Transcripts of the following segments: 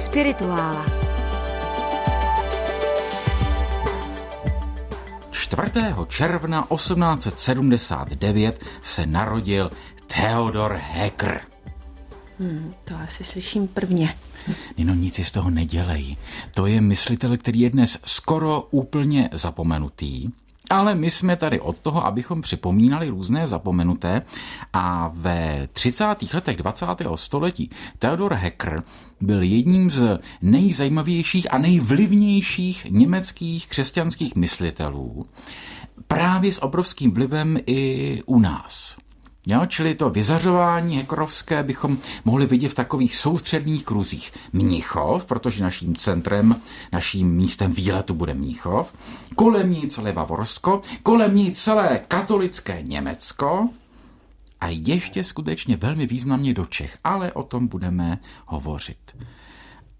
Spirituála. 4. června 1879 se narodil Theodor Hecker. Hmm, to asi slyším prvně. No nic si z toho nedělej. To je myslitel, který je dnes skoro úplně zapomenutý. Ale my jsme tady od toho, abychom připomínali různé zapomenuté a ve 30. letech 20. století Theodor Hecker byl jedním z nejzajímavějších a nejvlivnějších německých křesťanských myslitelů, právě s obrovským vlivem i u nás. Jo, čili to vyzařování hekrovské bychom mohli vidět v takových soustředních kruzích. Mnichov, protože naším centrem, naším místem výletu bude Mnichov, kolem ní celé Bavorsko, kolem ní celé katolické Německo a ještě skutečně velmi významně do Čech, ale o tom budeme hovořit.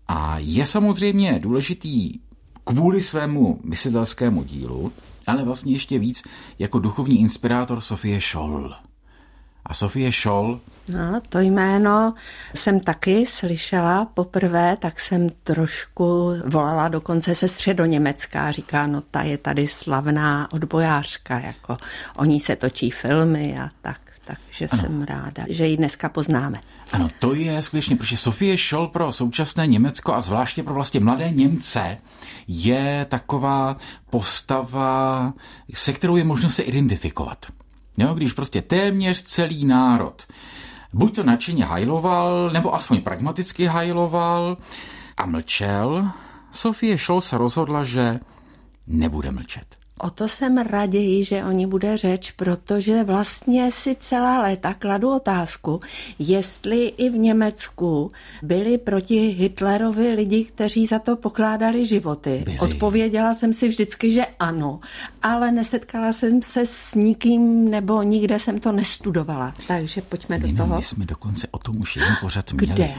A je samozřejmě důležitý kvůli svému myslitelskému dílu, ale vlastně ještě víc jako duchovní inspirátor Sofie Scholl. A Sofie Scholl? No, to jméno jsem taky slyšela poprvé, tak jsem trošku volala dokonce se středoněmecká. Říká, no ta je tady slavná odbojářka, jako o ní se točí filmy a tak. Takže ano. jsem ráda, že ji dneska poznáme. Ano, to je skutečně, protože Sofie Scholl pro současné Německo a zvláště pro vlastně mladé Němce je taková postava, se kterou je možno se identifikovat. Jo, když prostě téměř celý národ buď to nadšeně hajloval, nebo aspoň pragmaticky hajloval a mlčel, Sofie Scholl se rozhodla, že nebude mlčet. O to jsem raději, že o ní bude řeč, protože vlastně si celá léta kladu otázku, jestli i v Německu byli proti Hitlerovi lidi, kteří za to pokládali životy. Byli. Odpověděla jsem si vždycky, že ano, ale nesetkala jsem se s nikým nebo nikde jsem to nestudovala. Takže pojďme do toho. My jsme dokonce o tom už jeden pořad měli. Kde?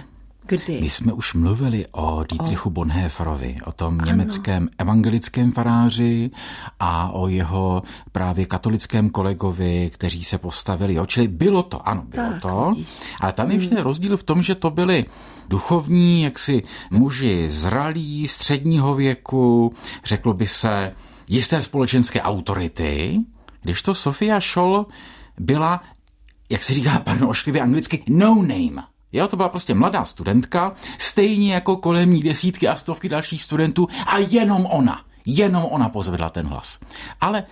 Kdy? My jsme už mluvili o Dietrichu o... Bonhoefferovi, o tom ano. německém evangelickém faráři a o jeho právě katolickém kolegovi, kteří se postavili. Jo? Čili bylo to, ano, bylo tak, to. Ale tam je ještě hmm. rozdíl v tom, že to byli duchovní, jaksi muži zralí, středního věku, řeklo by se jisté společenské autority, když to Sofia Scholl byla, jak se říká, pardon, ošklivě anglicky, no name. Jo, to byla prostě mladá studentka, stejně jako kolem ní desítky a stovky dalších studentů a jenom ona, jenom ona pozvedla ten hlas. Ale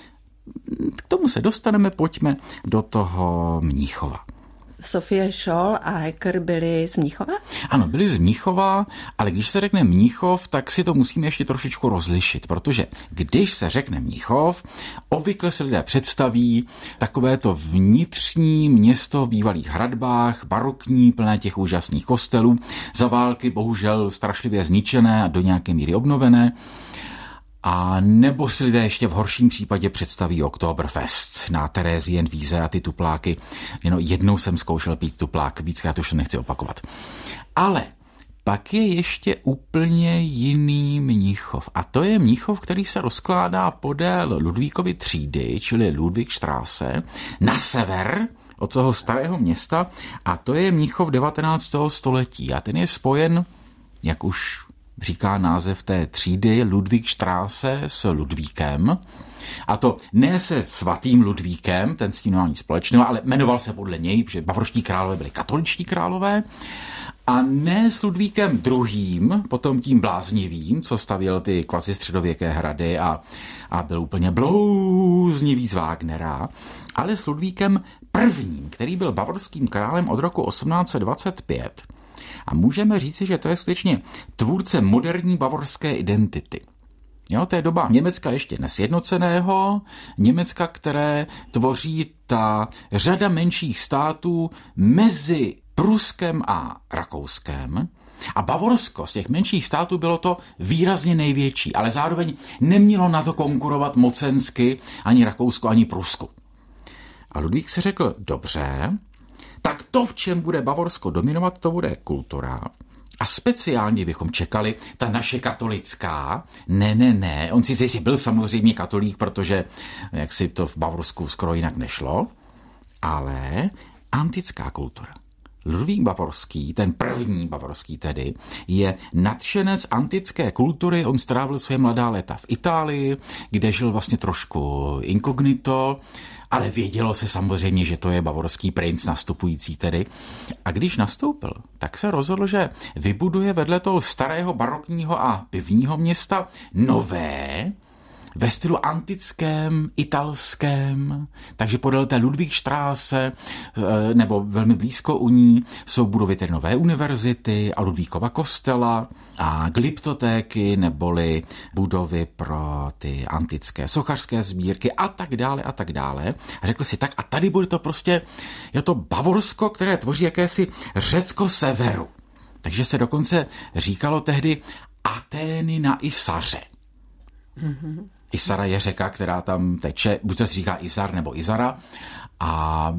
k tomu se dostaneme, pojďme do toho Mníchova. Sofie Scholl a Hecker byli z Mnichova? Ano, byli z Mnichova, ale když se řekne Mnichov, tak si to musíme ještě trošičku rozlišit, protože když se řekne Mnichov, obvykle se lidé představí takové to vnitřní město v bývalých hradbách, barokní, plné těch úžasných kostelů, za války bohužel strašlivě zničené a do nějaké míry obnovené. A nebo si lidé ještě v horším případě představí Oktoberfest na Terezien Víze a ty tupláky. Jenom jednou jsem zkoušel pít tuplák, víckrát už to nechci opakovat. Ale pak je ještě úplně jiný mnichov. A to je mnichov, který se rozkládá podél Ludvíkovy třídy, čili Ludvík Štráse, na sever od toho starého města a to je mnichov 19. století a ten je spojen, jak už říká název té třídy Ludvík Štráse s Ludvíkem. A to ne se svatým Ludvíkem, ten s tím nemá nic společného, ale jmenoval se podle něj, protože bavorští králové byli katoličtí králové. A ne s Ludvíkem druhým, potom tím bláznivým, co stavěl ty kvazi středověké hrady a, a byl úplně blouznivý z Wagnera, ale s Ludvíkem prvním, který byl bavorským králem od roku 1825 a můžeme říci, že to je skutečně tvůrce moderní bavorské identity. Jo, to je doba Německa ještě nesjednoceného, Německa, které tvoří ta řada menších států mezi Pruskem a Rakouskem. A Bavorsko z těch menších států bylo to výrazně největší, ale zároveň nemělo na to konkurovat mocensky ani Rakousko, ani Prusku. A Ludvík se řekl, dobře, tak to, v čem bude Bavorsko dominovat, to bude kultura. A speciálně bychom čekali ta naše katolická. Ne, ne, ne. On si si byl samozřejmě katolík, protože jak si to v Bavorsku skoro jinak nešlo. Ale antická kultura. Ludvík Bavorský, ten první Bavorský tedy, je nadšenec antické kultury. On strávil své mladá léta v Itálii, kde žil vlastně trošku inkognito, ale vědělo se samozřejmě, že to je bavorský princ nastupující tedy. A když nastoupil, tak se rozhodl, že vybuduje vedle toho starého barokního a pivního města nové, ve stylu antickém, italském, takže podél té Ludvíkštráse eh, nebo velmi blízko u ní jsou budovy té nové univerzity a Ludvíkova kostela a glyptotéky neboli budovy pro ty antické sochařské sbírky a tak dále a tak dále. A řekl si tak a tady bude to prostě, je to Bavorsko, které tvoří jakési Řecko severu. Takže se dokonce říkalo tehdy Atény na Isaře. Mm-hmm. Isara je řeka, která tam teče, buď se říká Izar nebo Izara. A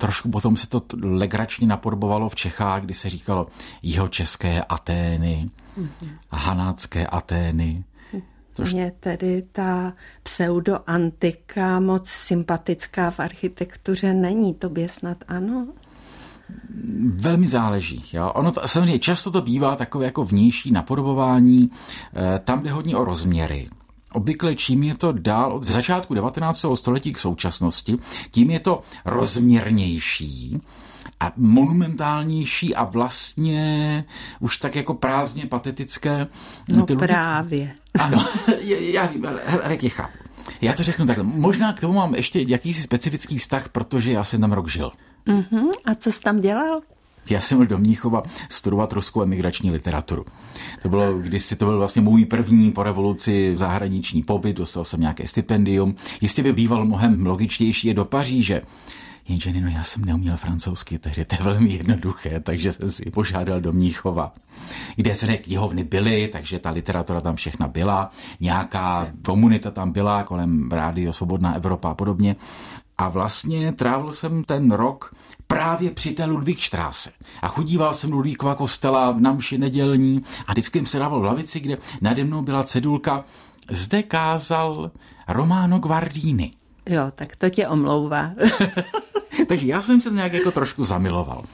trošku potom se to legračně napodobovalo v Čechách, kdy se říkalo jeho české Atény, mm-hmm. hanácké Atény. Tož... Mně tedy ta pseudoantika moc sympatická v architektuře není, tobě snad ano? Velmi záleží. Jo? Ono to, samozřejmě často to bývá takové jako vnější napodobování, eh, tam jde hodně o rozměry. Obvykle čím je to dál od začátku 19. století k současnosti, tím je to rozměrnější a monumentálnější a vlastně už tak jako prázdně patetické. No ty právě. Lidi... Ano, já vím, ale jak je chápu. Já to řeknu takhle. Možná k tomu mám ještě jakýsi specifický vztah, protože já jsem tam rok žil. Uh-huh. A co jsi tam dělal? Já jsem byl do Mníchova studovat ruskou emigrační literaturu. To bylo, když si to byl vlastně můj první po revoluci zahraniční pobyt, dostal jsem nějaké stipendium. Jistě by býval mnohem logičtější je do Paříže. Jenže no, já jsem neuměl francouzsky, tehdy to je velmi jednoduché, takže jsem si požádal do Mníchova, kde se knihovny byly, takže ta literatura tam všechna byla, nějaká komunita tam byla kolem Rádio Svobodná Evropa a podobně. A vlastně trávil jsem ten rok právě při té Ludvíkštráse. A chodíval jsem Ludvíkova kostela v namši nedělní a vždycky jsem se dával v lavici, kde nade mnou byla cedulka zde kázal Romano Guardini. Jo, tak to tě omlouvá. Takže já jsem se nějak jako trošku zamiloval,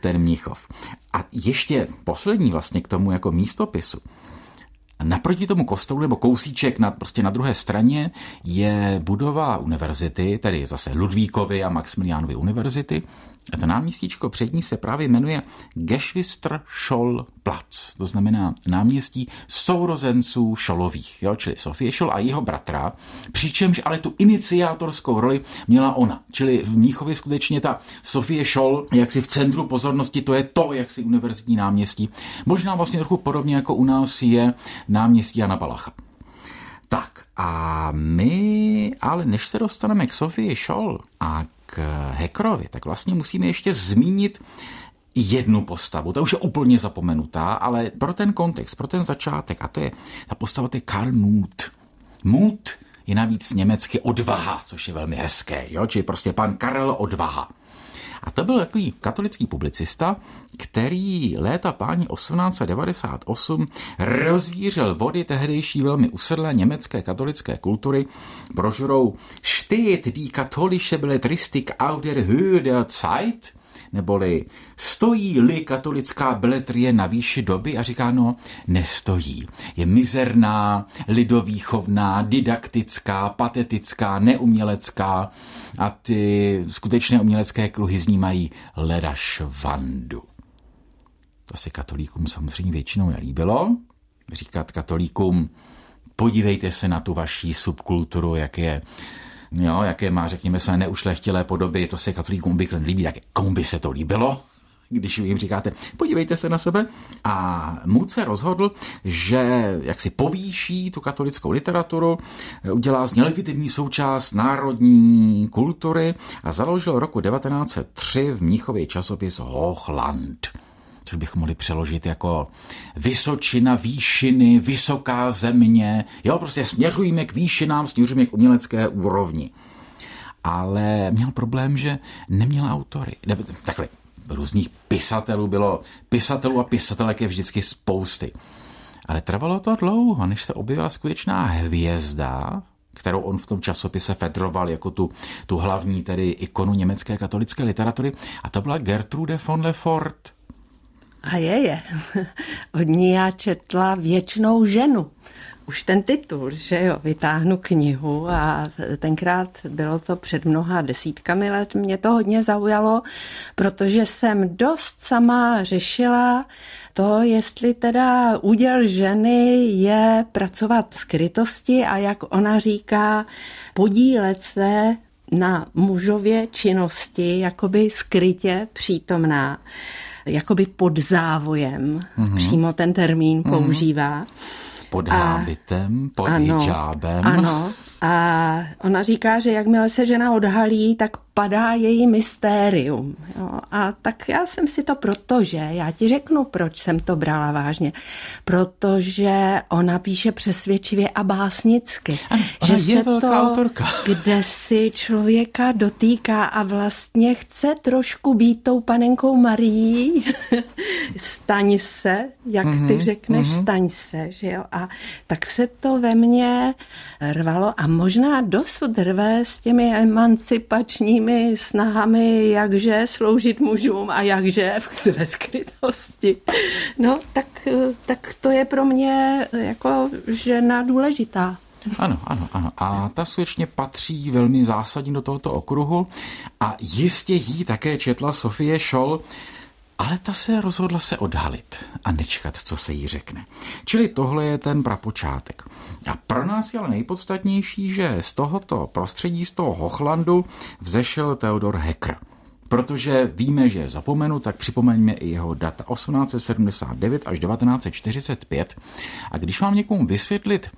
ten Mnichov. A ještě poslední vlastně k tomu jako místopisu. Naproti tomu kostelu nebo kousíček na, prostě na druhé straně je budova univerzity, tedy zase Ludvíkovy a Maximiliánovy univerzity a to náměstíčko před ní se právě jmenuje Geschwister Scholl Platz, to znamená náměstí sourozenců Šolových, jo, čili Sofie Scholl a jeho bratra, přičemž ale tu iniciátorskou roli měla ona, čili v Mnichově skutečně ta Sofie Scholl, jak si v centru pozornosti, to je to, jak si univerzitní náměstí, možná vlastně trochu podobně jako u nás je náměstí Jana Balacha. Tak a my, ale než se dostaneme k Sofii Scholl a Hekrovi, tak vlastně musíme ještě zmínit jednu postavu, ta už je úplně zapomenutá, ale pro ten kontext, pro ten začátek, a to je ta postava, to je Karl Muth. Muth je navíc německy odvaha, což je velmi hezké, jo? čili prostě pan Karel Odvaha. A to byl takový katolický publicista, který léta páni 1898 rozvířil vody tehdejší velmi usedlé německé katolické kultury brožurou Steht die katholische Belletristik auf der Höhe der Zeit – neboli stojí-li katolická beletrie na výši doby a říká, no, nestojí. Je mizerná, lidovýchovná, didaktická, patetická, neumělecká a ty skutečné umělecké kruhy z ní mají leda švandu. To se katolíkům samozřejmě většinou nelíbilo. Říkat katolíkům, podívejte se na tu vaší subkulturu, jak je jo, jaké má, řekněme, své neušlechtilé podoby, to se katolíkům obvykle líbí, tak komu by se to líbilo? když jim říkáte, podívejte se na sebe. A Mood se rozhodl, že jak si povýší tu katolickou literaturu, udělá z ní legitimní součást národní kultury a založil roku 1903 v Mnichově časopis Hochland což bychom mohli přeložit jako vysočina, výšiny, vysoká země. Jo, prostě směřujeme k výšinám, směřujeme k umělecké úrovni. Ale měl problém, že neměl autory. Takhle, různých pisatelů bylo, pisatelů a pisatelek je vždycky spousty. Ale trvalo to dlouho, než se objevila skutečná hvězda kterou on v tom časopise fedroval jako tu, tu hlavní tedy ikonu německé katolické literatury. A to byla Gertrude von Lefort. A je, je. Od ní já četla věčnou ženu. Už ten titul, že jo, vytáhnu knihu a tenkrát bylo to před mnoha desítkami let, mě to hodně zaujalo, protože jsem dost sama řešila to, jestli teda úděl ženy je pracovat v skrytosti a jak ona říká, podílet se na mužově činnosti, jakoby skrytě přítomná, jakoby pod závojem, mm-hmm. přímo ten termín mm-hmm. používá. Pod hábitem, pod ano, hijabem. Ano, a ona říká, že jakmile se žena odhalí, tak padá její mystérium. Jo? A tak já jsem si to protože, já ti řeknu, proč jsem to brala vážně. Protože ona píše přesvědčivě a básnicky. Ano, že je se velká to, autorka. kde si člověka dotýká a vlastně chce trošku být tou panenkou Marií. Staň se, jak mm-hmm, ty mhm, řekneš, mm-hmm. staň se. Že jo? A tak se to ve mně rvalo a možná dosud rve s těmi emancipačními snahami, jakže sloužit mužům a jakže ve skrytosti. No, tak, tak to je pro mě jako žena důležitá. Ano, ano, ano. A ta skutečně patří velmi zásadně do tohoto okruhu a jistě jí také četla Sofie Scholl, ale ta se rozhodla se odhalit a nečkat, co se jí řekne. Čili tohle je ten prapočátek. A pro nás je ale nejpodstatnější, že z tohoto prostředí, z toho Hochlandu vzešel Theodor Hecker. Protože víme, že je zapomenu, tak připomeňme i jeho data 1879 až 1945. A když vám někomu vysvětlit,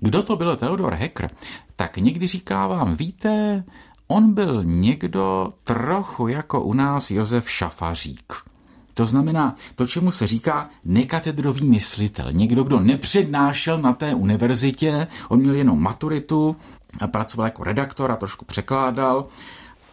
kdo to byl Theodor Hecker, tak někdy říká vám, víte, on byl někdo trochu jako u nás Josef Šafařík. To znamená to, čemu se říká nekatedrový myslitel. Někdo, kdo nepřednášel na té univerzitě, on měl jenom maturitu, pracoval jako redaktor a trošku překládal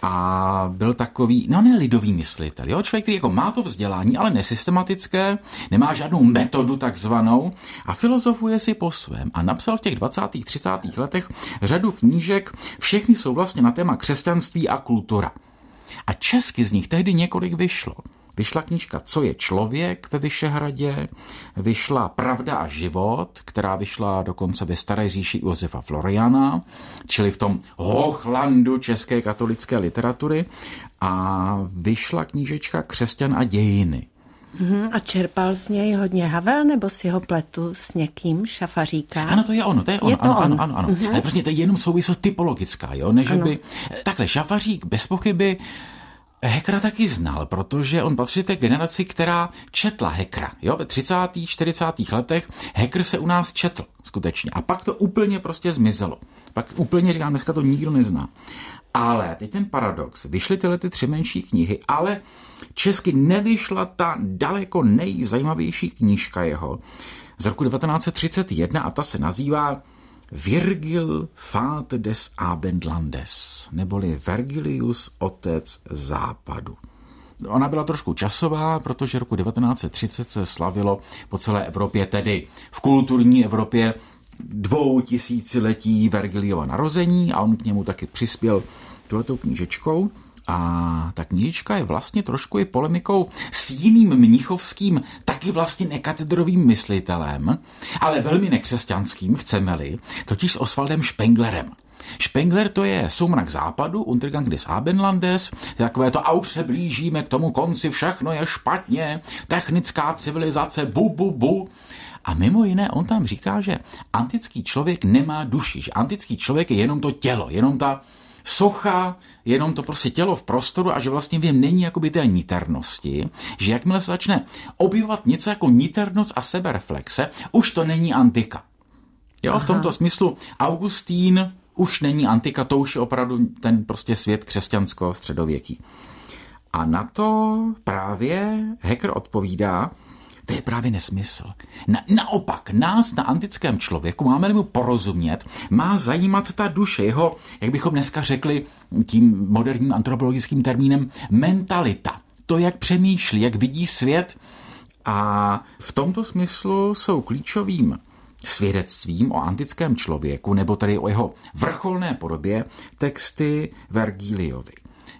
a byl takový, no ne lidový myslitel, jo? člověk, který jako má to vzdělání, ale nesystematické, nemá žádnou metodu takzvanou a filozofuje si po svém a napsal v těch 20. 30. letech řadu knížek, všechny jsou vlastně na téma křesťanství a kultura. A česky z nich tehdy několik vyšlo. Vyšla knižka Co je člověk ve Vyšehradě, vyšla Pravda a život, která vyšla dokonce ve Staré říši Josefa Floriana, čili v tom hochlandu české katolické literatury a vyšla knížečka Křesťan a dějiny. Mhm, a čerpal z něj hodně Havel, nebo si ho pletu s někým, šafaříka? Ano, to je ono, to je ono, je to ano, on. ano, ano, ano. Mm-hmm. Ale prostě to je jenom souvislost typologická, jo, než by... Takhle, šafařík bez pochyby Hekra taky znal, protože on patří té generaci, která četla Hekra. Jo, ve 30. 40. letech Hekr se u nás četl skutečně. A pak to úplně prostě zmizelo. Pak úplně říkám, dneska to nikdo nezná. Ale teď ten paradox. Vyšly tyhle ty tři menší knihy, ale česky nevyšla ta daleko nejzajímavější knížka jeho z roku 1931 a ta se nazývá Virgil Fat des Abendlandes, neboli Vergilius Otec Západu. Ona byla trošku časová, protože roku 1930 se slavilo po celé Evropě, tedy v kulturní Evropě, dvou tisíciletí Vergiliova narození a on k němu taky přispěl tohletou knížečkou. A ta knižička je vlastně trošku i polemikou s jiným mnichovským, taky vlastně nekatedrovým myslitelem, ale velmi nekřesťanským, chceme-li, totiž s Osvaldem Spenglerem. Spengler to je soumrak západu, Untergang des Abendlandes, takové to a už se blížíme k tomu konci, všechno je špatně, technická civilizace, bu, bu, bu. A mimo jiné, on tam říká, že antický člověk nemá duši, že antický člověk je jenom to tělo, jenom ta socha, jenom to prostě tělo v prostoru a že vlastně v něm není jakoby té niternosti, že jakmile se začne objevovat něco jako niternost a sebereflexe, už to není antika. Jo, Aha. v tomto smyslu Augustín už není antika, to už je opravdu ten prostě svět křesťansko-středověký. A na to právě Hecker odpovídá, to je právě nesmysl. Na, naopak, nás na antickém člověku, máme mu porozumět, má zajímat ta duše, jeho, jak bychom dneska řekli tím moderním antropologickým termínem, mentalita. To, jak přemýšlí, jak vidí svět. A v tomto smyslu jsou klíčovým svědectvím o antickém člověku, nebo tedy o jeho vrcholné podobě, texty Vergiliovi,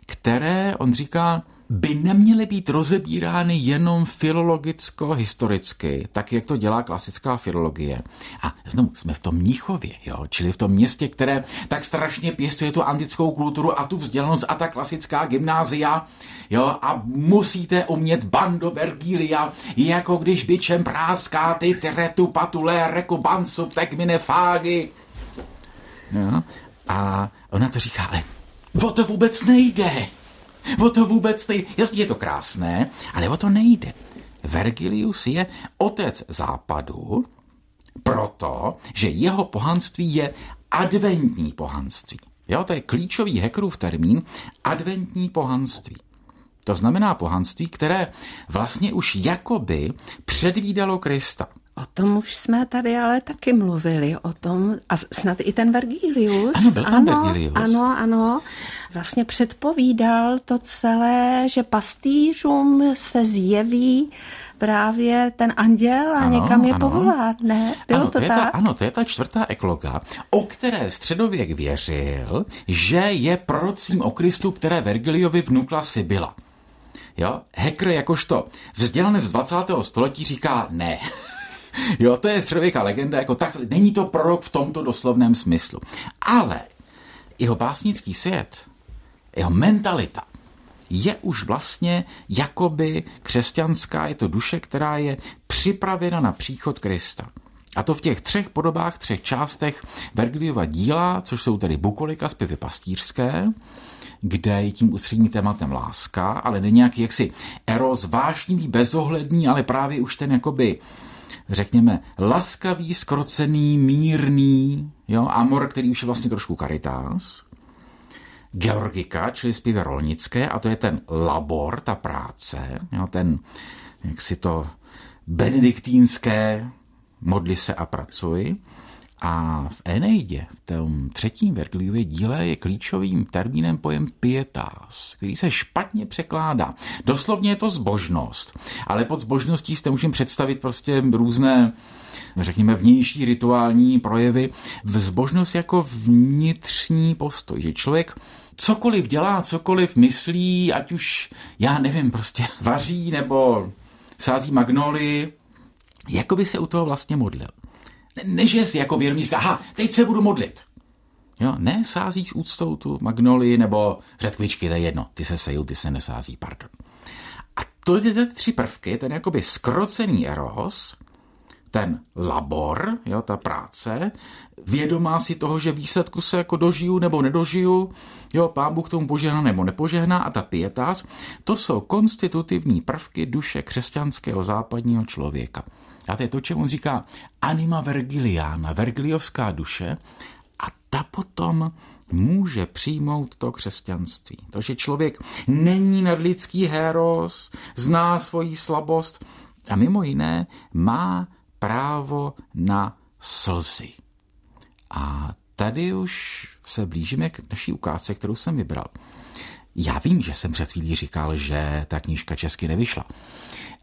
které, on říká, by neměly být rozebírány jenom filologicko-historicky, tak jak to dělá klasická filologie. A znovu jsme v tom Mnichově, jo? čili v tom městě, které tak strašně pěstuje tu antickou kulturu a tu vzdělanost a ta klasická gymnázia, jo? a musíte umět bando Vergilia, jako když bičem práská ty tretu patulé reku bansu tekmine fágy. Jo? A ona to říká, ale o to vůbec nejde. O to vůbec nejde. Jasně, je to krásné, ale o to nejde. Vergilius je otec západu, proto, že jeho pohanství je adventní pohanství. Jo, to je klíčový Heckerův termín adventní pohanství. To znamená pohanství, které vlastně už jakoby předvídalo Krista. O tom už jsme tady ale taky mluvili, o tom, a snad i ten Vergilius. Ano, byl tam ano, Vergilius. Ano, ano, vlastně předpovídal to celé, že pastýřům se zjeví právě ten anděl a ano, někam je ano. povolá, ne? Bylo ano, to, to je tak? Ta, ano, to je ta čtvrtá ekloga, o které středověk věřil, že je prorocím o Kristu, které Vergiliovi vnukla Sibila. Jo? Hacker jakožto vzdělanec z 20. století říká ne. jo, to je středověká legenda, jako tak, není to prorok v tomto doslovném smyslu. Ale jeho básnický svět, jeho mentalita, je už vlastně jakoby křesťanská, je to duše, která je připravena na příchod Krista. A to v těch třech podobách, třech částech Vergiliova díla, což jsou tedy bukolika, zpěvy pastýřské, kde je tím ústředním tématem láska, ale není nějaký jaksi eros vášnivý, bezohledný, ale právě už ten jakoby řekněme, laskavý, skrocený, mírný, jo, amor, který už je vlastně trošku karitás. Georgika, čili zpěvy rolnické, a to je ten labor, ta práce, jo, ten, jak si to benediktínské, modli se a pracuj. A v Eneidě, v tom třetím Vergiliově díle, je klíčovým termínem pojem pietas, který se špatně překládá. Doslovně je to zbožnost, ale pod zbožností jste můžeme představit prostě různé řekněme, vnější rituální projevy. V zbožnost jako vnitřní postoj, že člověk cokoliv dělá, cokoliv myslí, ať už, já nevím, prostě vaří nebo sází magnolii, jako by se u toho vlastně modlil. Než je si jako vědomí říká, aha, teď se budu modlit. Jo, ne sází s úctou tu magnolii nebo řetkvičky, to je jedno, ty se sejou, ty se nesází, pardon. A to je ty tři prvky, ten jakoby skrocený eros, ten labor, jo, ta práce, vědomá si toho, že výsledku se jako dožiju nebo nedožiju, jo, pán Bůh tomu požehná nebo nepožehná a ta pietas, to jsou konstitutivní prvky duše křesťanského západního člověka. A to je to, čemu on říká anima vergiliana, vergiliovská duše, a ta potom může přijmout to křesťanství. To, že člověk není nadlidský héros, zná svoji slabost a mimo jiné má právo na slzy. A tady už se blížíme k naší ukázce, kterou jsem vybral. Já vím, že jsem před chvílí říkal, že ta knížka česky nevyšla.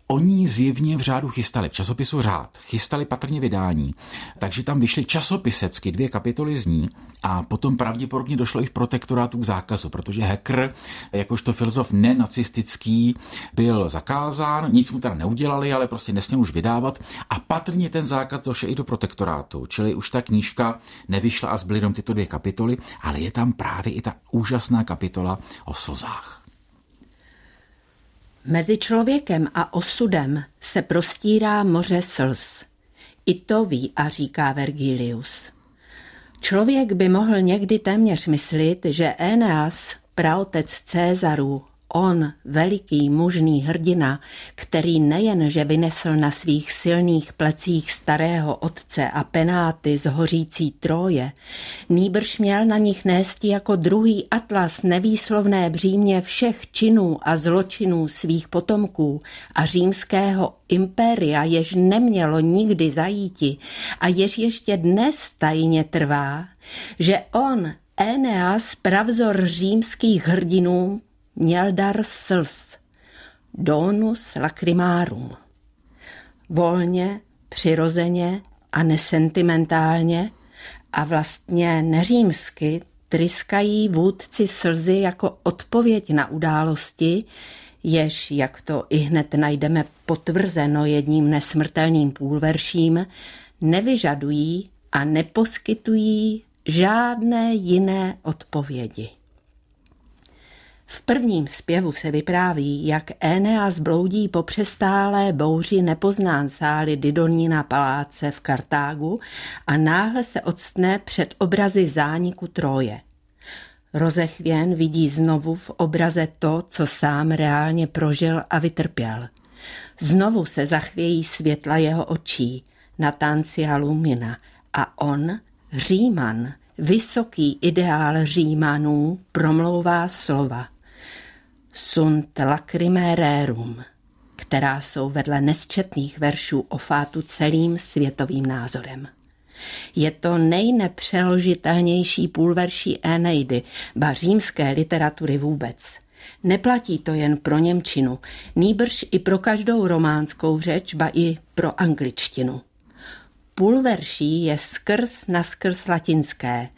Oni zjevně v řádu chystali, v časopisu řád, chystali patrně vydání, takže tam vyšly časopisecky dvě kapitoly z ní a potom pravděpodobně došlo i v protektorátu k zákazu, protože hacker, jakožto filozof nenacistický, byl zakázán, nic mu teda neudělali, ale prostě nesměl už vydávat a patrně ten zákaz došel i do protektorátu, čili už ta knížka nevyšla a zbyly jenom tyto dvě kapitoly, ale je tam právě i ta úžasná kapitola o slzách. Mezi člověkem a osudem se prostírá moře slz. I to ví a říká Vergilius. Člověk by mohl někdy téměř myslit, že Eneas, praotec Cézarů, On, veliký mužný hrdina, který nejen, vynesl na svých silných plecích starého otce a penáty z hořící troje, nýbrž měl na nich nést jako druhý atlas nevýslovné břímě všech činů a zločinů svých potomků a římského impéria, jež nemělo nikdy zajíti a jež ještě dnes tajně trvá, že on, Eneas, pravzor římských hrdinů, měl dar slz, donus lacrimarum. Volně, přirozeně a nesentimentálně a vlastně neřímsky tryskají vůdci slzy jako odpověď na události, jež, jak to i hned najdeme potvrzeno jedním nesmrtelným půlverším, nevyžadují a neposkytují žádné jiné odpovědi. V prvním zpěvu se vypráví, jak Eneas bloudí po přestálé bouři nepoznán sály Didonina paláce v Kartágu a náhle se odstne před obrazy zániku Troje. Rozechvěn vidí znovu v obraze to, co sám reálně prožil a vytrpěl. Znovu se zachvějí světla jeho očí, Natancia Lumina, a on, Říman, vysoký ideál Římanů, promlouvá slova – sunt lacrimae rerum, která jsou vedle nesčetných veršů o fátu celým světovým názorem. Je to nejnepřeložitelnější půlverší Eneidy, ba římské literatury vůbec. Neplatí to jen pro Němčinu, nýbrž i pro každou románskou řeč, ba i pro angličtinu. Půlverší je skrz na skrz latinské,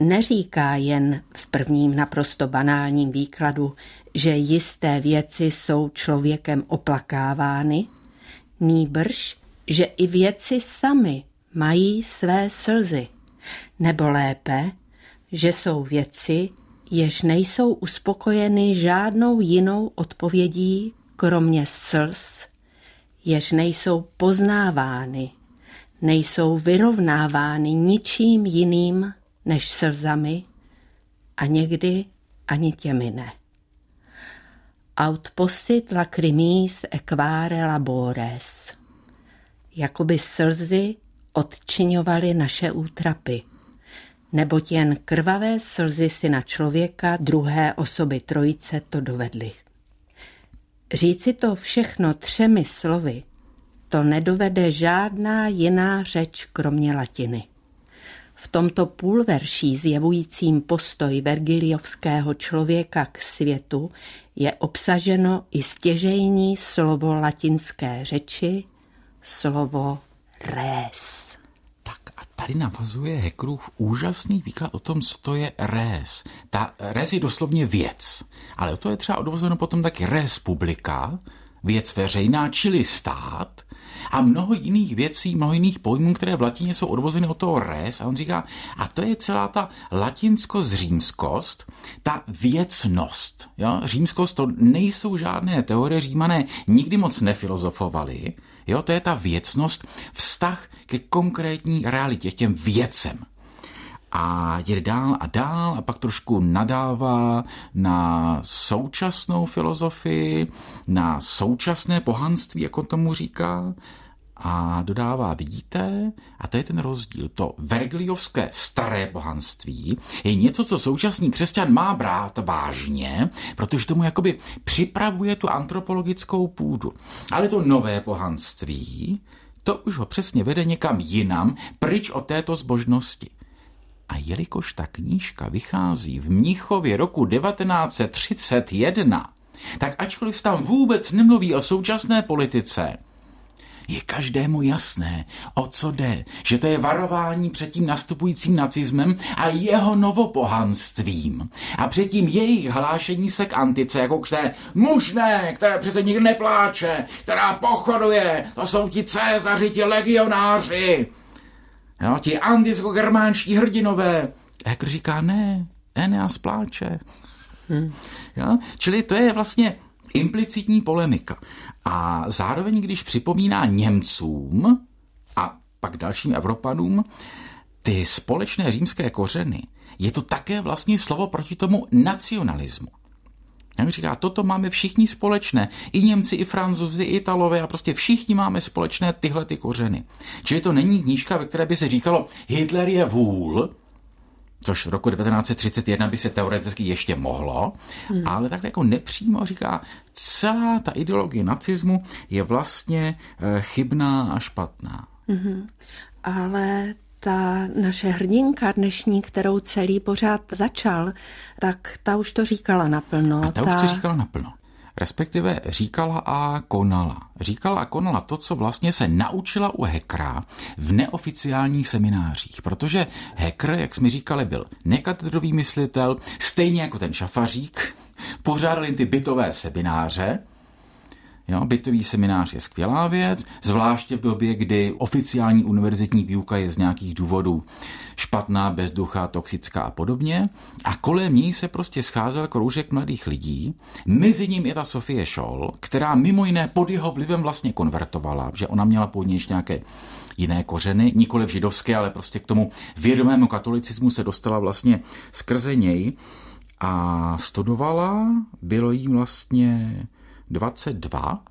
neříká jen v prvním naprosto banálním výkladu, že jisté věci jsou člověkem oplakávány, nýbrž, že i věci sami mají své slzy, nebo lépe, že jsou věci, jež nejsou uspokojeny žádnou jinou odpovědí, kromě slz, jež nejsou poznávány, nejsou vyrovnávány ničím jiným než slzami a někdy ani těmi ne. Aut postit lacrimis equare labores. Jakoby slzy odčiňovaly naše útrapy, neboť jen krvavé slzy si na člověka druhé osoby trojice to dovedly. Říci to všechno třemi slovy, to nedovede žádná jiná řeč kromě latiny. V tomto půlverší zjevujícím postoj vergiliovského člověka k světu je obsaženo i stěžejní slovo latinské řeči, slovo res. Tak a tady navazuje Hekrův úžasný výklad o tom, co to je res. Ta res je doslovně věc, ale to je třeba odvozeno potom taky res publika, věc veřejná, čili stát, a mnoho jiných věcí, mnoho jiných pojmů, které v latině jsou odvozeny od toho res. A on říká, a to je celá ta latinsko-zřímskost, ta věcnost. Jo? Římskost to nejsou žádné teorie, římané nikdy moc nefilozofovali. Jo, to je ta věcnost, vztah ke konkrétní realitě, těm věcem a jde dál a dál a pak trošku nadává na současnou filozofii, na současné pohanství, jako tomu říká, a dodává, vidíte, a to je ten rozdíl, to vergiliovské staré bohanství je něco, co současný křesťan má brát vážně, protože tomu jakoby připravuje tu antropologickou půdu. Ale to nové bohanství, to už ho přesně vede někam jinam, pryč od této zbožnosti. A jelikož ta knížka vychází v Mnichově roku 1931, tak ačkoliv tam vůbec nemluví o současné politice, je každému jasné, o co jde, že to je varování před tím nastupujícím nacismem a jeho novopohanstvím. A před tím jejich hlášení se k antice, jako k té mužné, které přece nikdy nepláče, která pochoduje, to jsou ti cézaři, ti legionáři, jo, ti anticko-germánští hrdinové. Hekr říká, ne, Eneas pláče. Hmm. Jo? Čili to je vlastně implicitní polemika. A zároveň, když připomíná Němcům a pak dalším Evropanům ty společné římské kořeny, je to také vlastně slovo proti tomu nacionalismu. Jak říká, toto máme všichni společné. I Němci, i Francouzi, i Italové a prostě všichni máme společné tyhle ty kořeny. Čili to není knížka, ve které by se říkalo, Hitler je vůl, což v roku 1931 by se teoreticky ještě mohlo, hmm. ale tak jako nepřímo říká, celá ta ideologie nacismu je vlastně eh, chybná a špatná. Hmm. Ale ta naše hrdinka dnešní, kterou celý pořád začal, tak ta už to říkala naplno. A ta, ta... už to říkala naplno. respektive říkala a konala. Říkala a konala to, co vlastně se naučila u Hekra v neoficiálních seminářích, protože Hekr, jak jsme říkali, byl nekatedrový myslitel, stejně jako ten šafařík, pořádali ty bytové semináře, Jo, bytový seminář je skvělá věc, zvláště v době, kdy oficiální univerzitní výuka je z nějakých důvodů špatná, bezduchá, toxická a podobně. A kolem ní se prostě scházel kroužek mladých lidí. Mezi ním je ta Sofie Scholl, která mimo jiné pod jeho vlivem vlastně konvertovala, že ona měla původně nějaké jiné kořeny, nikoli v židovské, ale prostě k tomu vědomému katolicismu se dostala vlastně skrze něj a studovala, bylo jí vlastně 22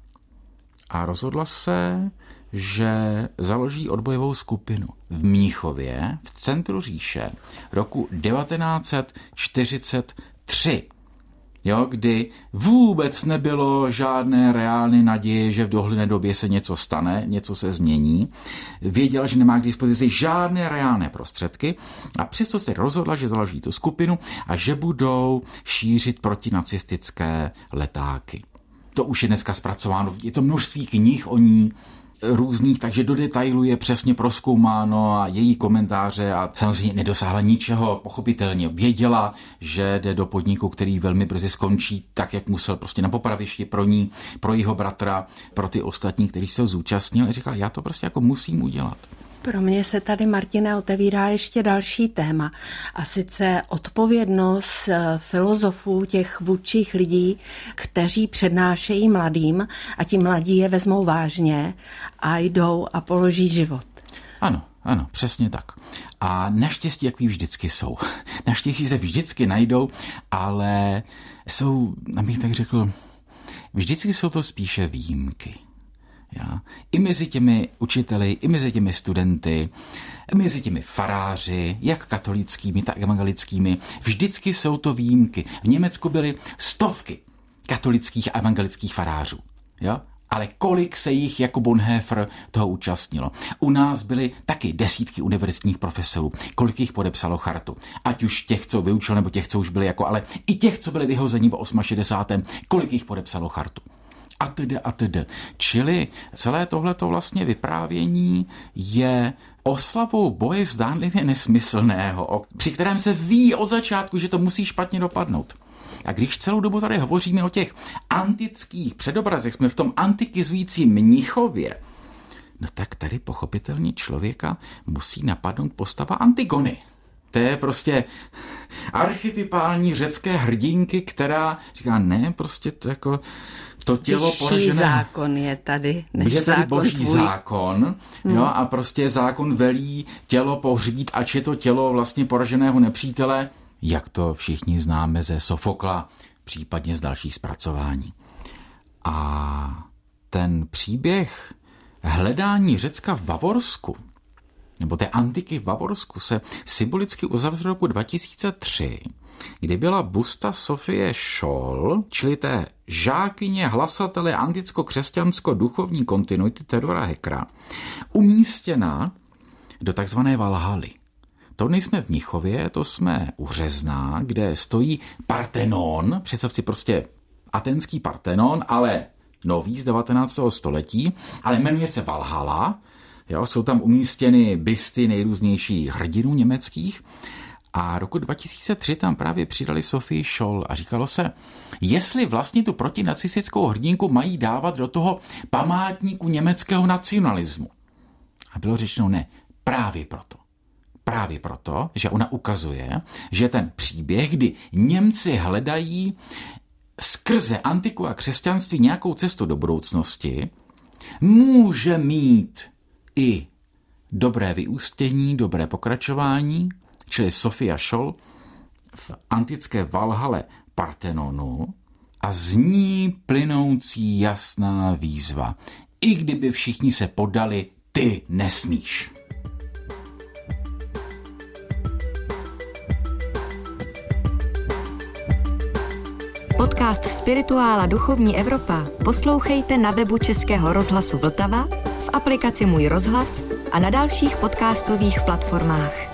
a rozhodla se, že založí odbojovou skupinu v Mníchově v centru říše roku 1943 jo, kdy vůbec nebylo žádné reálné naděje, že v dohledné době se něco stane, něco se změní. Věděla, že nemá k dispozici žádné reálné prostředky a přesto se rozhodla, že založí tu skupinu a že budou šířit protinacistické letáky. To už je dneska zpracováno, je to množství knih o ní, různých, takže do detailu je přesně proskoumáno a její komentáře a samozřejmě nedosáhla ničeho, pochopitelně věděla, že jde do podniku, který velmi brzy skončí, tak jak musel prostě na popravišti pro ní, pro jeho bratra, pro ty ostatní, kteří se zúčastnili. Říká, já to prostě jako musím udělat. Pro mě se tady, Martina, otevírá ještě další téma a sice odpovědnost eh, filozofů, těch vůdčích lidí, kteří přednášejí mladým a ti mladí je vezmou vážně a jdou a položí život. Ano, ano, přesně tak. A naštěstí, jak vždycky jsou. Naštěstí se vždycky najdou, ale jsou, abych tak řekl, vždycky jsou to spíše výjimky. Já. I mezi těmi učiteli, i mezi těmi studenty, mezi těmi faráři, jak katolickými, tak evangelickými, vždycky jsou to výjimky. V Německu byly stovky katolických a evangelických farářů. Jo? ale kolik se jich jako Bonhoeffer toho účastnilo. U nás byly taky desítky univerzitních profesorů, kolik jich podepsalo chartu. Ať už těch, co vyučil, nebo těch, co už byli jako, ale i těch, co byli vyhozeni po 68. kolik jich podepsalo chartu a tedy a tedy. Čili celé tohleto vlastně vyprávění je oslavou boje zdánlivě nesmyslného, při kterém se ví od začátku, že to musí špatně dopadnout. A když celou dobu tady hovoříme o těch antických předobrazech, jsme v tom antikizujícím Mnichově, no tak tady pochopitelně člověka musí napadnout postava Antigony. To je prostě archetypální řecké hrdinky, která říká, ne, prostě to jako to tělo Vyšší poražené. zákon je tady, než je tady zákon boží tvůj. zákon, hmm. jo, a prostě zákon velí tělo pohřbít, ač je to tělo vlastně poraženého nepřítele, jak to všichni známe ze Sofokla, případně z dalších zpracování. A ten příběh hledání Řecka v Bavorsku, nebo té antiky v Bavorsku se symbolicky uzavřel roku 2003, kdy byla busta Sofie Scholl, čili té žákyně hlasatele anticko-křesťansko-duchovní kontinuity Teodora Hekra, umístěna do takzvané Valhaly. To nejsme v Mnichově, to jsme u Řezná, kde stojí Partenon, představ si prostě atenský Partenon, ale nový z 19. století, ale jmenuje se Valhalla, jo, jsou tam umístěny bysty nejrůznějších hrdinů německých a roku 2003 tam právě přidali Sophie Scholl a říkalo se, jestli vlastně tu protinacistickou hrdinku mají dávat do toho památníku německého nacionalismu. A bylo řečeno ne, právě proto. Právě proto, že ona ukazuje, že ten příběh, kdy Němci hledají skrze antiku a křesťanství nějakou cestu do budoucnosti, může mít i dobré vyústění, dobré pokračování, čili Sofia Scholl v antické Valhale Partenonu a z ní plynoucí jasná výzva. I kdyby všichni se podali, ty nesmíš. Podcast Spirituála Duchovní Evropa poslouchejte na webu Českého rozhlasu Vltava, aplikaci Můj rozhlas a na dalších podcastových platformách.